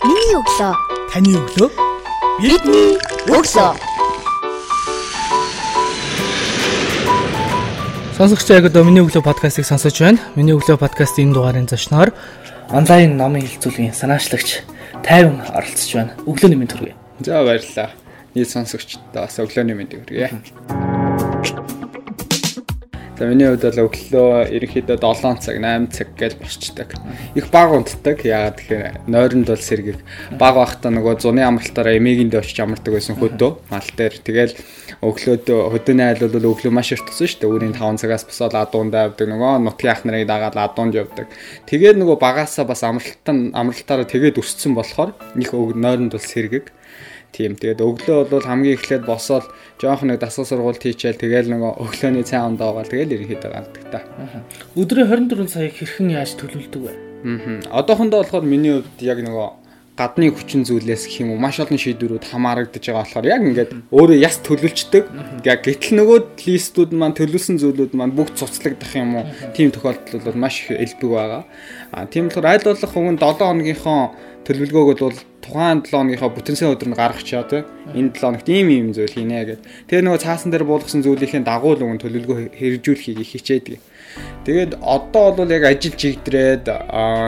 Миний өглөө. Таны өглөө. Бидний өглөө. Сонсогч яг одоо миний өглөө подкастыг сонсож байна. Миний өглөө подкастын энэ дугаарын зочноор онлайн номын хилцүүлгийн санаачлагч Тайван оролцож байна. Өглөөний мэнд хүргэе. За баярлалаа. Нийт сонсогчдоо бас өглөөний мэндийг хүргэе. За миний хувьд бол өглөө ерөнхийдөө 7 цаг 8 цаг гэж босчдаг. Их баг унтдаг. Яагаад тэгэхээр нойронд бол сэргэг. Баг байхдаа нөгөө зуны амралтаараа эмээгийн дэвч амардаг байсан хөдөө мал дээр. Тэгэл өглөөд хөдөөний айл бол өглөө маш их тусан шүү дээ. Өөрийн 5 цагаас босоод адуунд авдаг нөгөө нутгийн ах нарыг дагаад адуунд явдаг. Тэгээд нөгөө багаасаа бас амралтаа амралтаараа тэгээд өссөн болохоор их нойронд бол сэргэг. Тийм тэгээд өглөө бол хамгийн эхлээд босоод жоох нэг дасгал сургуульд хийчихэл тэгэл нөгөө өглөөний цай ундаа байгаа тэгэл ерөнхийдөө гардаг та. Өдрийн 24 цагийг хэрхэн яаж төлөвлөдөг вэ? Аа. Одоохондоо болохоор миний хувьд яг нөгөө гадны хүчин зүйлээс гэх юм уу маш олон шийдвэрүүд хамаарагдаж байгаа болохоор яг ингээд өөрөө яс төлөвлөждөг. Яг гэтэл нөгөө листүүд маань төлөвлөсөн зүйлүүд маань бүгд цуцлагдах юм уу? Тийм тохиолдол бол маш их элбэг байгаа. А тийм болохоор аль болох хүн 7 хоногийнхоо төлөвлөгөөг бол тухайн 7 хоногийнхоо бүтэнсэн өдөр нь гаргачаа тий. Энэ 7 хоногт ийм ийм зүйл хийнэ гэд. Тэгээ нөгөө цаасан дээр буулгасан зүйлийнхээ дагуу л өгөн төлөвлөгөө хэрэгжүүлэхийг хичээдэг. Тэгээд одоо бол яг ажил чигдрээд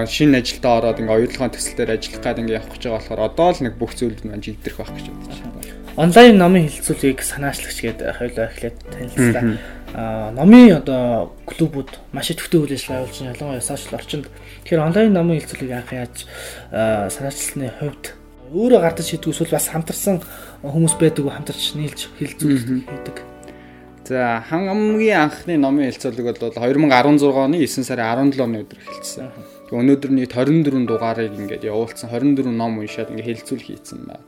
шинэ ажилдаа ороод ингээ оюутлогын төсөл дээр ажиллах гээд ингээ явах гэж байгаа болохоор одоо л нэг бүх зүйлд маань чигдрэх байх гэж бодож байна. Онлайн номын хилцүүлгийг санаачлагч гэдэг хоёулаа эхлээд танилцлаа. Аа номын одоо клубүүд маш идэвхтэй үйл ажиллагаа явуулж байна. Ялангуяа сошиал орчинд. Тэгэхээр онлайн номын хилцүүлгийг анх яаж санаачлагчны хувьд өөрөө гардаж хийдэг эсвэл бас хамтарсан хүмүүс байдаг уу хамтарч нийлж хилцүүлэг хийдэг. За хамгийн анхны номын хэлцүүлэг бол 2016 оны 9 сарын 17 оны өдөр эхэлсэн. Өнөөдөр нийт 24 дугаарыг ингээд явуулсан 24 ном уншаад ингээд хэлцүүлэг хийсэн байна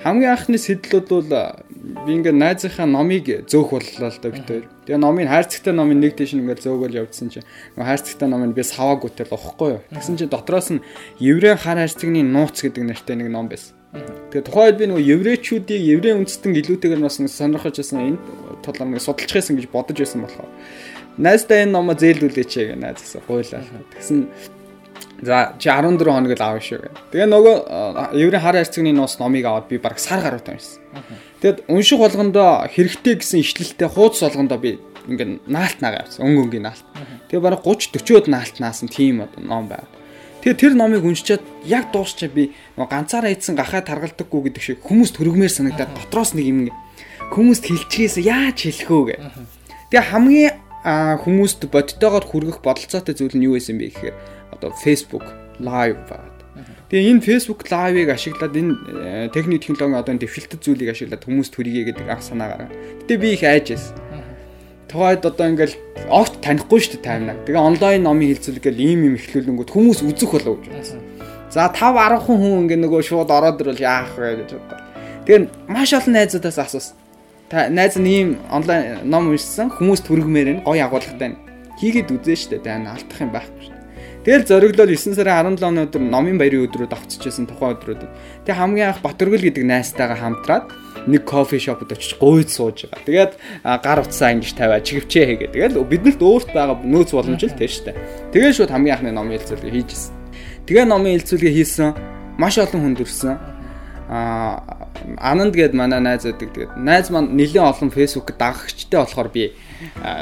хамгийн анхны сэтлүүд бол би ингээ найзынхаа номыг зөөх боллоо л да бит хоёр. Тэгээ номын хайрцагтай номын нэг тийш ингээл зөөгөл явдсан чинь хайрцагтай номыг би саваагүйтэй л уухгүй юу. Тэгсэн чинь дотроос нь еврей хар хайрцагны нууц гэдэг нэртэй нэг ном байсан. Тэгээ тухайд би нөгөө еврейчүүдийг еврей үндэстэн илүүтэйгээр бас сонирхож байсан энэ талаар нэг судалж байсан гэж бодож байсан болохоор найздаа энэ номоо зээлдүүлээч гэх найз гэсэн гуйлаа. Тэгсэн За чи 14 хоног л аав шүү гэ. Тэгээ нөгөө еврей хар хайрцагны нуус номыг аваад би баг сар гаруй тавьсан. Тэгэд унших болгондоо хэрэгтэй гэсэн ишлэлтэй хуудас болгондоо би ингээд наалт нагаа явсан. Өнгө өнгийн наалт. Тэгээ бараг 30 40-од наалт наасан тийм одоо ном байв. Тэгээ тэр номыг уншичаад яг дуусчаа би ганцаараа ийдсэн гахаа таргалдаггүй гэдэг шиг хүмүүс төрөгмээр санагдаад дотроос нэг юм хүмүүст хэлчихээс яаж хэлэх үү гэ. Тэгээ хамгийн хүмүүст бодтойгоор хүргэх бодолцоотой зүйл нь юу байсан бэ гэхээр одоо Facebook live байна. Тэгээ энэ Facebook live-ыг ашиглаад энэ техник технологи одоо энэ дэвшилтэд зүйлийг ашиглаад хүмүүс төрийгээ гэдэг анх санаа гараа. Гэтэ би их айжсэн. Тухайд одоо ингээл огт танихгүй шүү дээ таймнаа. Тэгээ онлайн номын хилцүүлэг гэл ийм юм ихлүүлэнгүүт хүмүүс үзэх болов гэж бодсон. За 5 10 хүн ингээ нөгөө шууд ороод ирвэл яах вэ гэж бодлоо. Тэгээ маш олон найзуудаас асуусан. Та найз нь ийм онлайн ном уншсан хүмүүс түргмээр нь гоё агуулгатай хийгээд үзэн штэ. Тэгээ алдах юм байхгүй шүү. Тэгэл зориглол 9 сарын 17 оны өдөр номын баярын өдрүүд авчижсэн тухайн өдрүүд. Тэг хамгийн анх Батөргөл гэдэг найзтайгаа хамтраад нэг кофе шопод очиж гуйд сууж байгаа. Тэгээд гар утсаа ингэж тавиа чигвчээ хийгээ. Тэгэл биднэрт өөрт байгаа нөөц боломж л тийм штэ. Тэгээд шууд хамгийн анхны номын хэлцүүлгээ хийжсэн. Тэгээ номын хэлцүүлгээ хийсэн. Маш олон хүнд өрсөн. Аа Ананд гээд манай найз байдаг. Тэгээд найз маань нэлийн олон фэйсбүүк дагагчтай болохоор би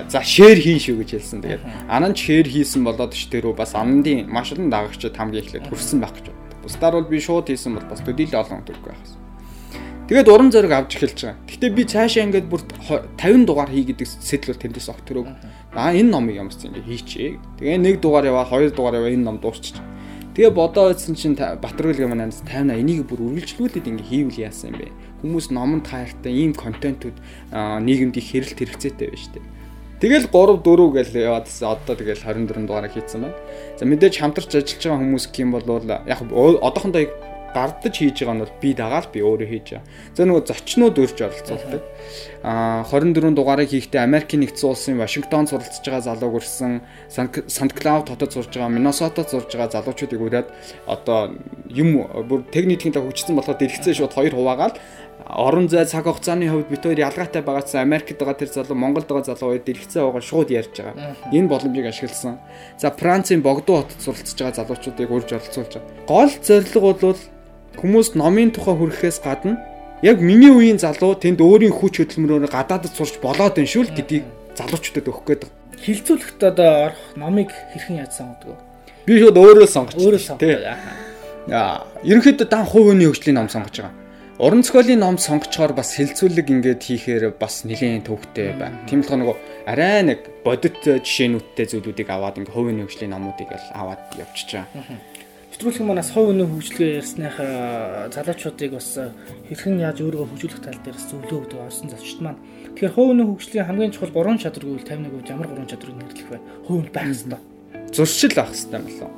за шеэр хийн шүү гэж хэлсэн. Тэгээд Ананд шеэр хийсэн болоод ч тэрөө бас Анандын маш олон дагагчид хамгийн эхлээд хүрсэн байх гэж боддог. Бусдаар бол би шууд хийсэн бол бас төдийлө олон төрөх байхс. Тэгээд уран зориг авч эхэлж байгаа. Гэхдээ би цаашаа ингээд бүр 50 дугаар хий гэдэг сэтэл бол тэндээс огт төрөөг. Аа энэ номыг ямарч ингэ хийчихээ. Тэгээ нэг дугаар яваа, хоёр дугаар яваа энэ ном дуусчих. Тэгээ бодоо байсан чинь Батргал гэмээр нандс тайна энийг бүр үргэлжлүүлээд ингэ хийвэл яасан юм бэ? Хүмүүс номонд хайртай ийм контентууд нийгэмд их хэрэлт хэрэгцээтэй шүү дээ. Тэгэл 3 4 гэж яваадсан. Одоо тэгэл 24 дугаараа хийцэн байна. За мэдээж хамтарч ажиллаж байгаа хүмүүс гэх юм бол яг одоохондоо гардаж хийж байгаа нь бол би дагаал би өөрөө хийж байгаа. За нөгөө зочнууд өрж оролцуулдаг. Аа 24 дугаарыг хийхдээ Америкийн нэгдсэн улсын Вашингтон суралцж байгаа залуу гөрсөн, Сант-Клауд хотод сурж байгаа, Миннесотад сурж байгаа залуучуудыг ураад одоо юм бүр техникийн та хүчсэн болохоор дэлгэцээ шууд хоёр хуваагаал орон зай цаг хугацааны хувьд бид хоёр ялгаатай байгаадсан Америкт байгаа тэр залуу Монголд байгаа залуу хоёр дэлгэцээ байгаа шууд ярьж байгаа. Энэ боломжийг ашигласан. За Францын Богдуу хотод суралцж байгаа залуучуудыг урьж оролцуулж байгаа. Гол зорилго бол хүмүүс номын тухай хүрэхээс гадна яг миний үеийн залуу тэнд өөрийн хүч хөдөлмөрөөр гадаадд сурч болоод байна шүү л гэдгийг залуучуудад өгөх гээд. Хилцүүлэхт одоо орох номыг хэрхэн яаж сонгодог вэ? Би шууд өөрөө сонгоч. Өөрөө сонгодог. Аа, ерөнхийдөө дан хувийн хөгжлийн ном сонгож байгаа. Уран зохиолын ном сонгочоор бас хилцүүлэг ингээд хийхээр бас нэлийн төвхтэй байна. Тийм болохоор нөгөө арай нэг бодит жишээнүүдтэй зүйлүүдийг аваад ингээд хувийн хөгжлийн номуудыг л аваад явчихж байгаа. Нэвтрүүлэх манаас хувийн хөгжлөгөө ярьсныхаа залуучуудыг бас хэрхэн яаж өөрийгөө хөгжүүлэх тал дээр зөвлөө өгдөг орсон зочд маань. Тэгэхээр хувийн хөгжлийн хамгийн чухал 3 чадвар гэвэл 51% ямар 3 чадварыг нэрлэх вэ? Хувинд байх ёстой. Зуршил авах хэрэгтэй болов.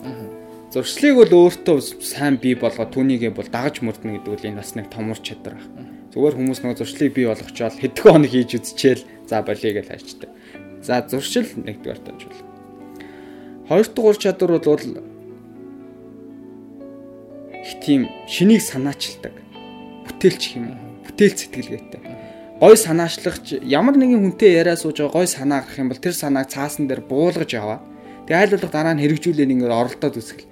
Зуршлыг бол өөртөө сайн бий болгоод түүнийгээ бол дагаж мөрднө гэдэг үл энэ бас нэг том ур чадвар байна. Зүгээр хүмүүс нөгөө зуршлыг бий болгочоод хэдэн хоног хийж үзчихэл за болиё гэж хайчтай. За зуршил нэгдүгээр тонжул. Хоёр дахь ур чадвар бол их тийм шинийг санаачилдаг. Бүтээлч юм. Бүтээл сэтгэлгээтэй. Гой санаачлагч ямар нэгэн хүнтэй яриа сууж байгаа гой санаа гарах юм бол тэр санааг цаасан дээр буулгаж яваа. Тэгээ айл болох дараа нь хэрэгжүүлэн ингээд оролдоод үсгэл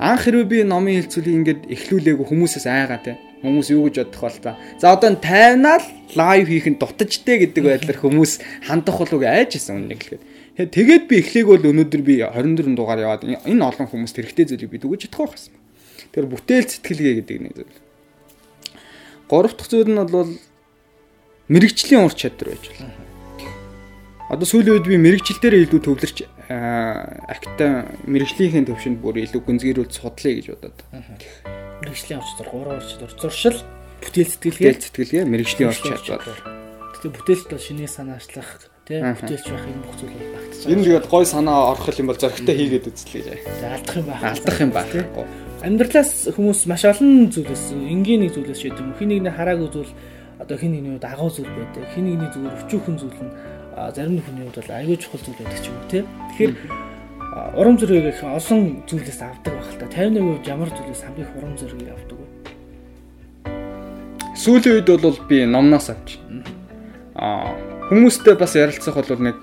анх хэрвээ би номын хэлцүүлгийг ингээд эхлүүлээгүй хүмүүсээс айгаа те хүмүүс юу гэж бодох бол та. За одоо нь тайвнаал лайв хийх нь дутажтэй гэдэг байдлаар хүмүүс хандах болов айж исэн үнэ гэхэд. Тэгээд би эхлээг бол өнөөдөр би 24 дугаар яваад энэ олон хүмүүст хэрэгтэй зүйлийг би дүгэж чадах байсан. Тэр бүтээл сэтгэлгээ гэдэг нэг зүйл. Гурав дахь зүйл нь бол мэрэгчлийн ур чадвар байж болно. Одоо сүүлийн үед би мэрэгчил дээр илүү төвлөрч акта мэрэгжлийнхээ төвшөнд бүр илүү гүнзгийрүүл судлаа гэж бодоод. Мэрэгжлийн орч зур, гурван орч зур, зуршил, бүтээл сэтгэлгээ, бүтээл сэтгэлгээ, мэрэгжлийн орч чадвар. Тэгээ бүтээлд бол шинээ санаачлах, тийм бүтээлч байх энэ бүх зүйл байгаа. Энэ тэгээд гой санаа орох юм бол зөрөгтэй хийгээд үзлээ. За алдах юм байна. Алдах юм байна. Амьдралаас хүмүүс маш олон зүйлээс энгийн нэг зүйлээс шийдэв юм. Хин нэгний хараагүй зүйл одоо хин нэгний үед агуу зүйл байдаг. Хин нэгний зүгээр өчүүхэн зүйл нь зарим хүний хувьд бол аюул чухал зүйл байдаг ч юм уу те. Тэгэхээр урам зориг их олон зүйлээс авдаг байх л та. 51% ямар зүйлээс хамгийн их урам зориг авдаг вэ? Сүүлийн үед бол би номноос авч. Аа хүмүүстэй бас ярилцах бол нэг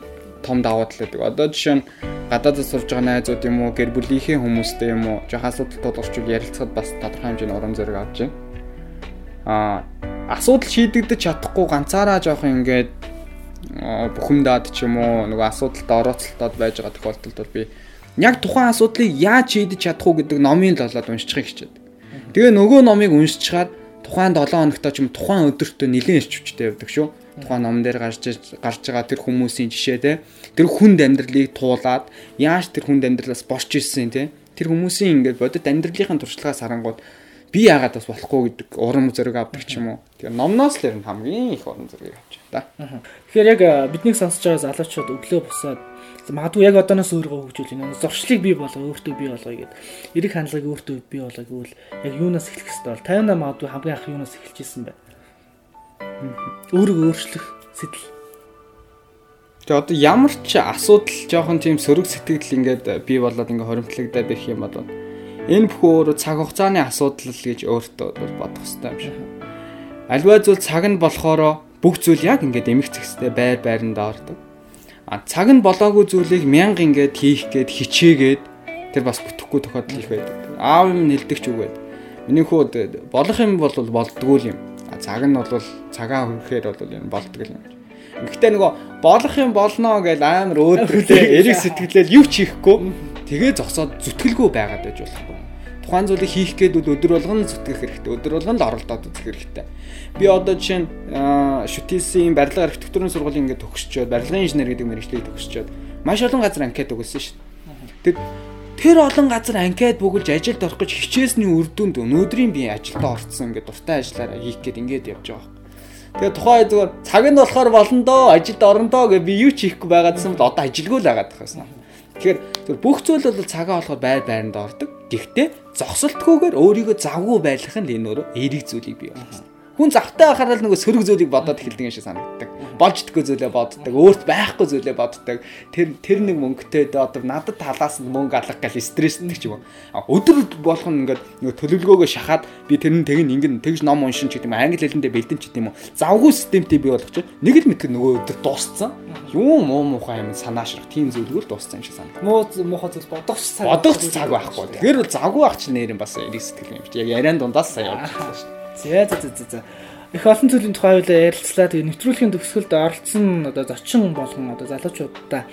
том давуу тал байдаг. Одоо жишээ нь гадаадд сурж байгаа найзууд юм уу, гэр бүлийнхээ хүмүүстэй юм уу, жоох асуудал тулгарчвал ярилцахад бас тодорхой хэмжээний урам зориг авч байна. Аа асуудал шийдэгдэж чадахгүй ганцаараа жоох ингээд бухимдаад ч юм уу нөгөө асуудалд орооцолтоод байж байгаа тохиолдолд бол би яг тухайн асуудлыг яаж шийдэж чадах уу гэдэг номын лолоод уншчихыг хичээд. Тэгээ нөгөө номыг уншчихаар тухайн 7 хоногтой ч юм тухайн өдөртөө нэлээд ирчвчтэй явдаг шүү. Тухайн ном дээр гарч гарч байгаа тэр хүмүүсийн жишээ те тэр хүнд амьдралыг туулаад яаж тэр хүнд амьдралаас борч ирсэн те тэр хүмүүсийн ингээд бодит амьдралынхаа туршлагаас харангууд би яагаад бас болохгүй гэдэг урам зориг авдаг ч юм уу. Тэгээ номноос л ер нь хамгийн их урам зориг авч байна да. Тэгэхээр яг бидний сонсож байгаа залуучууд өглөө босоод магадгүй яг одооноос өөрийгөө хөгжүүл энэ зуршлыг бий болгоо өөртөө бий болгоё гэд эрэг хандлагыг өөртөө бий болгоё гэвэл яг юунаас эхлэх ёстой бол 58 магадгүй хамгийн анх юунаас эхэлж исэн бэ? Өөрийгөө өөрчлөх сэтэл. Тэгээ одоо ямар ч асуудал жоохон тийм сөрөг сэтгэл ингээд бий болоод ингээд хоримтлагдаад ирэх юм бол Энэ бүхэн өөрөө цаг хугацааны асуудал гэж өөртөө бодох хэрэгтэй юм шиг. Альва зүйл цаг нь болохоор бүх зүйл яг ингээд эмх зэгстэй байр байранда ордог. А цаг нь болоогүй зүйлийг мянга ингээд хийх гээд хичээгээд тэр бас бүтэхгүй тохиолдол их байдаг. Аав юм нэлдэг ч үгүй. Миний хүүд болох юм бол болдгоо юм. А цаг нь бол цагаа хөрөхээр бол юм болдгоо юм. Гэхдээ нөгөө болох юм болно гэж амар өөдрөлөө эрэг сэтгэлээр юу ч хийхгүй тэгээ зогсоод зүтгэлгүй байгаад байж болохгүй тухайн зүйлийг хийх гээд бол өдөр болгон зүтгэх хэрэгтэй. Өдөр болгон л оролдоод үзэх хэрэгтэй. Би одоо жишээ нь шүтээсийн барилга архитектурын сургуулийн ингээд төгсчөөд барилгын инженер гэдэг мэргэжлийг төгсчөөд маш олон газар анкет өгсөн шүү дээ. Тэг тэр олон газар анкет бүгэлж ажилд орох гэж хичээсний үр дүнд өнөөдрийн би ажилдаа орцсон ингээд дуртай ажиллаараа хийх гээд ингээд явж байгаа. Тэгээ тухайн зүгээр цаг нь болохоор болно доо ажилд орно доо гэж би юу ч хийхгүй байгаадсан бол одоо ажилгүй л байгаад байгаа юм. Тэгэхээр бүх зүйл бол цагаа болохоор байр байранд ордог. Гэхдээ зогсолтгүйгээр өөрийгөө завгүй байлгах нь энэ өөрөө эерэг зүйлийг бий болгосон. Хүн завтай байхаараа л нөгөө сөрөг зүйлийг бодоод эхэлдэг юм шиг санагддаг. Болж идэггүй зүйлээ боддог, өөрт байхгүй зүйлээ боддог. Тэр тэр нэг мөнгөтэй одоо надад талаас нь мөнгө алах гал стресстэй ч юм. Өдөр болгоно ингээд нөгөө төлөвлөгөөгөө шахаад би тэр нь тэг ингэн тэгж ном уншин ч гэдэг юм англи хэлэндээ бэлдэн ч гэдэг юм. Завгүй системтэй бий болгоч нэг л мэдэх нөгөө өдөр дууссан. Юу муу муухай юм санаашрах тийм зүйлгүй л дууссан юм шиг санагдав. Муу муухай зүйл бодох цаг. Бодох цаг байхгүй. Тэгэхээр завгүй ах чинь нэр юм бас риск сэтгэл юм чи. Яг яриан дундаас сая байгаа шүү. За за за за. Их олон зүйлийн тухай хоёлаа ярилцлаа. Тэгээ нэвтрүүлгийн төгсгөлд оролцсон одоо зочин болгон одоо залуучуудаа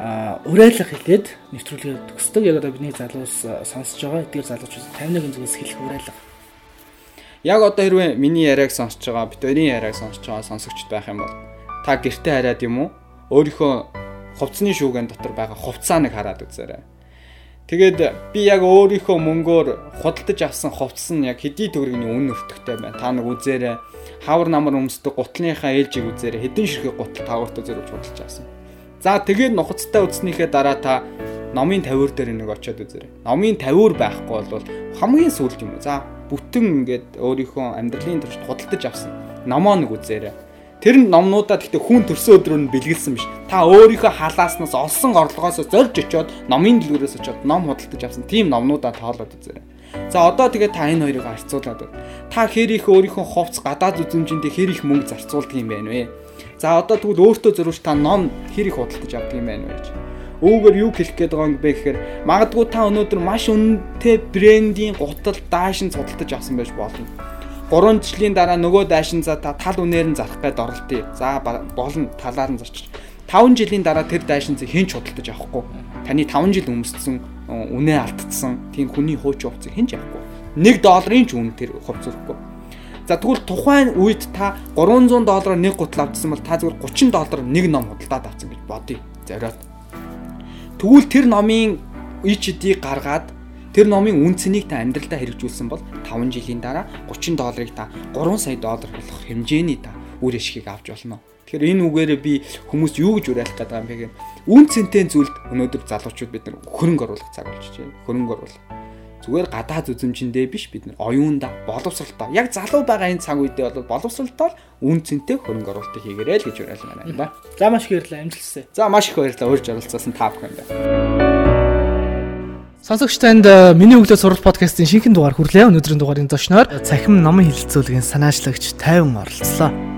а уриалга хэлээд нэвтрүүлгээ төгсдөг. Яг одоо бидний залуус сонсож байгаа эдгээр залуучууд 51 зүгээс хэлэх уриалга. Яг одоо хэрвээ миний яриаг сонсож байгаа, бид хоёрын яриаг сонсож байгаа сонсогчд байх юм бол та гэрте хараад юм уу? Өөрийнхөө хувцсны шүүгэн дотор байгаа хувцаа нэг хараад үзээрэй Тэгээд би яг өөрийнхөө мөнгөөр худалдаж авсан хувцас нь яг хэдий төгрөгийн үн өртөгтэй байна. Та нэг үзээрэй. Хавар намар өмсдөг гутлынхаа ээлжийг үзээрэй. Хэдэн ширхэг гутал таагууртаа зэрэг худалдаж авсан. За тэгээд нухацтай үзснийхээ дараа та номын тавиур дээр нэг очиод үзээрэй. Номын тавиур байхгүй бол хамгийн сүүлд юм уу? За бүтэн ингээд өөрийнхөө амьдралын туршид худалдаж авсан номоо нэг үзээрэй Тэр номнуудаа гэхдээ хүн төрсөн өдрөөр нь бэлгэлсэн биш. Та өөрийнхөө халааснаас олсон орлогоос зорж очиод номын дэлгүүрээс очиод ном худалдаж авсан тийм номнуудаа тоолоод үзээрэй. За одоо тэгээ та энэ хоёрыг харьцуулаад байна. Та хэр их өөрийнхөө хувцс гадаад үзмжиндээ хэр их мөнгө зарцуулдаг юм байна вэ? За одоо тэгвэл өөртөө зориулж та ном хэр их худалдаж авдаг юм байна вэ гэж. Үүгээр юу хэлэх гээд байгаа юм бэ гэхээр магадгүй та өнөөдөр маш үнэтэй брендийн гутал даашин судалдаж авсан байж болно 3 жилийн дараа нөгөө дайшин за та тал үнээр нь зарах гээд оролтъё. За болно талаар нь зарчих. 5 жилийн дараа тэр дайшинцыг хэн ч худалдаж авахгүй. Таны 5 жил өмссөн үнэ алдсан тийм хүний хуучин хувцсыг хэн ч авахгүй. 1 долларын ч үн тэр хувцс өгөхгүй. За тэгвэл тухайн үед та 300 доллараар нэг гутал авчихсан бол та зөвхөн 30 доллараар нэг ном худалдаад авсан гэж бодъё. Зориод. Тэгвэл тэр номын ич эдийг гаргаад Тэр номын үн цэнийг та амьдралдаа хэрэгжүүлсэн бол 5 жилийн дараа 30 долларыг та 3 сая доллар болох хэмжээний та үр ашгийг авч болно. Тэгэхээр энэ үгээрээ би хүмүүс юу гэж уриалах гэдэг юм бэ гэхээр үн цэнтэй зүйлд өнөөдөр залуучууд бид нар хөрөнгө оруулах цаг болж байна. Хөрөнгө оруулах. Зүгээр гадаад үзэмжиндээ биш бид нар оюунда боловсралтаа. Яг залуу байгаа энэ цаг үедээ бол боловсралтаа үн цэнтэй хөрөнгө оруулалтыг хийгээрэй л гэж уриалсан байна. За маш их баярлалаа амжилтсаа. За маш их баярлалаа урьж оролцсон та бүхэнд. Сонсогч танд э, миний өглөө сурал подкастын шинэхэн дугаар хүрлээ. Өнөөдрийн дугаарын зочноор цахим номын хилцүүлгийн санаачлагч 50 оролцлоо.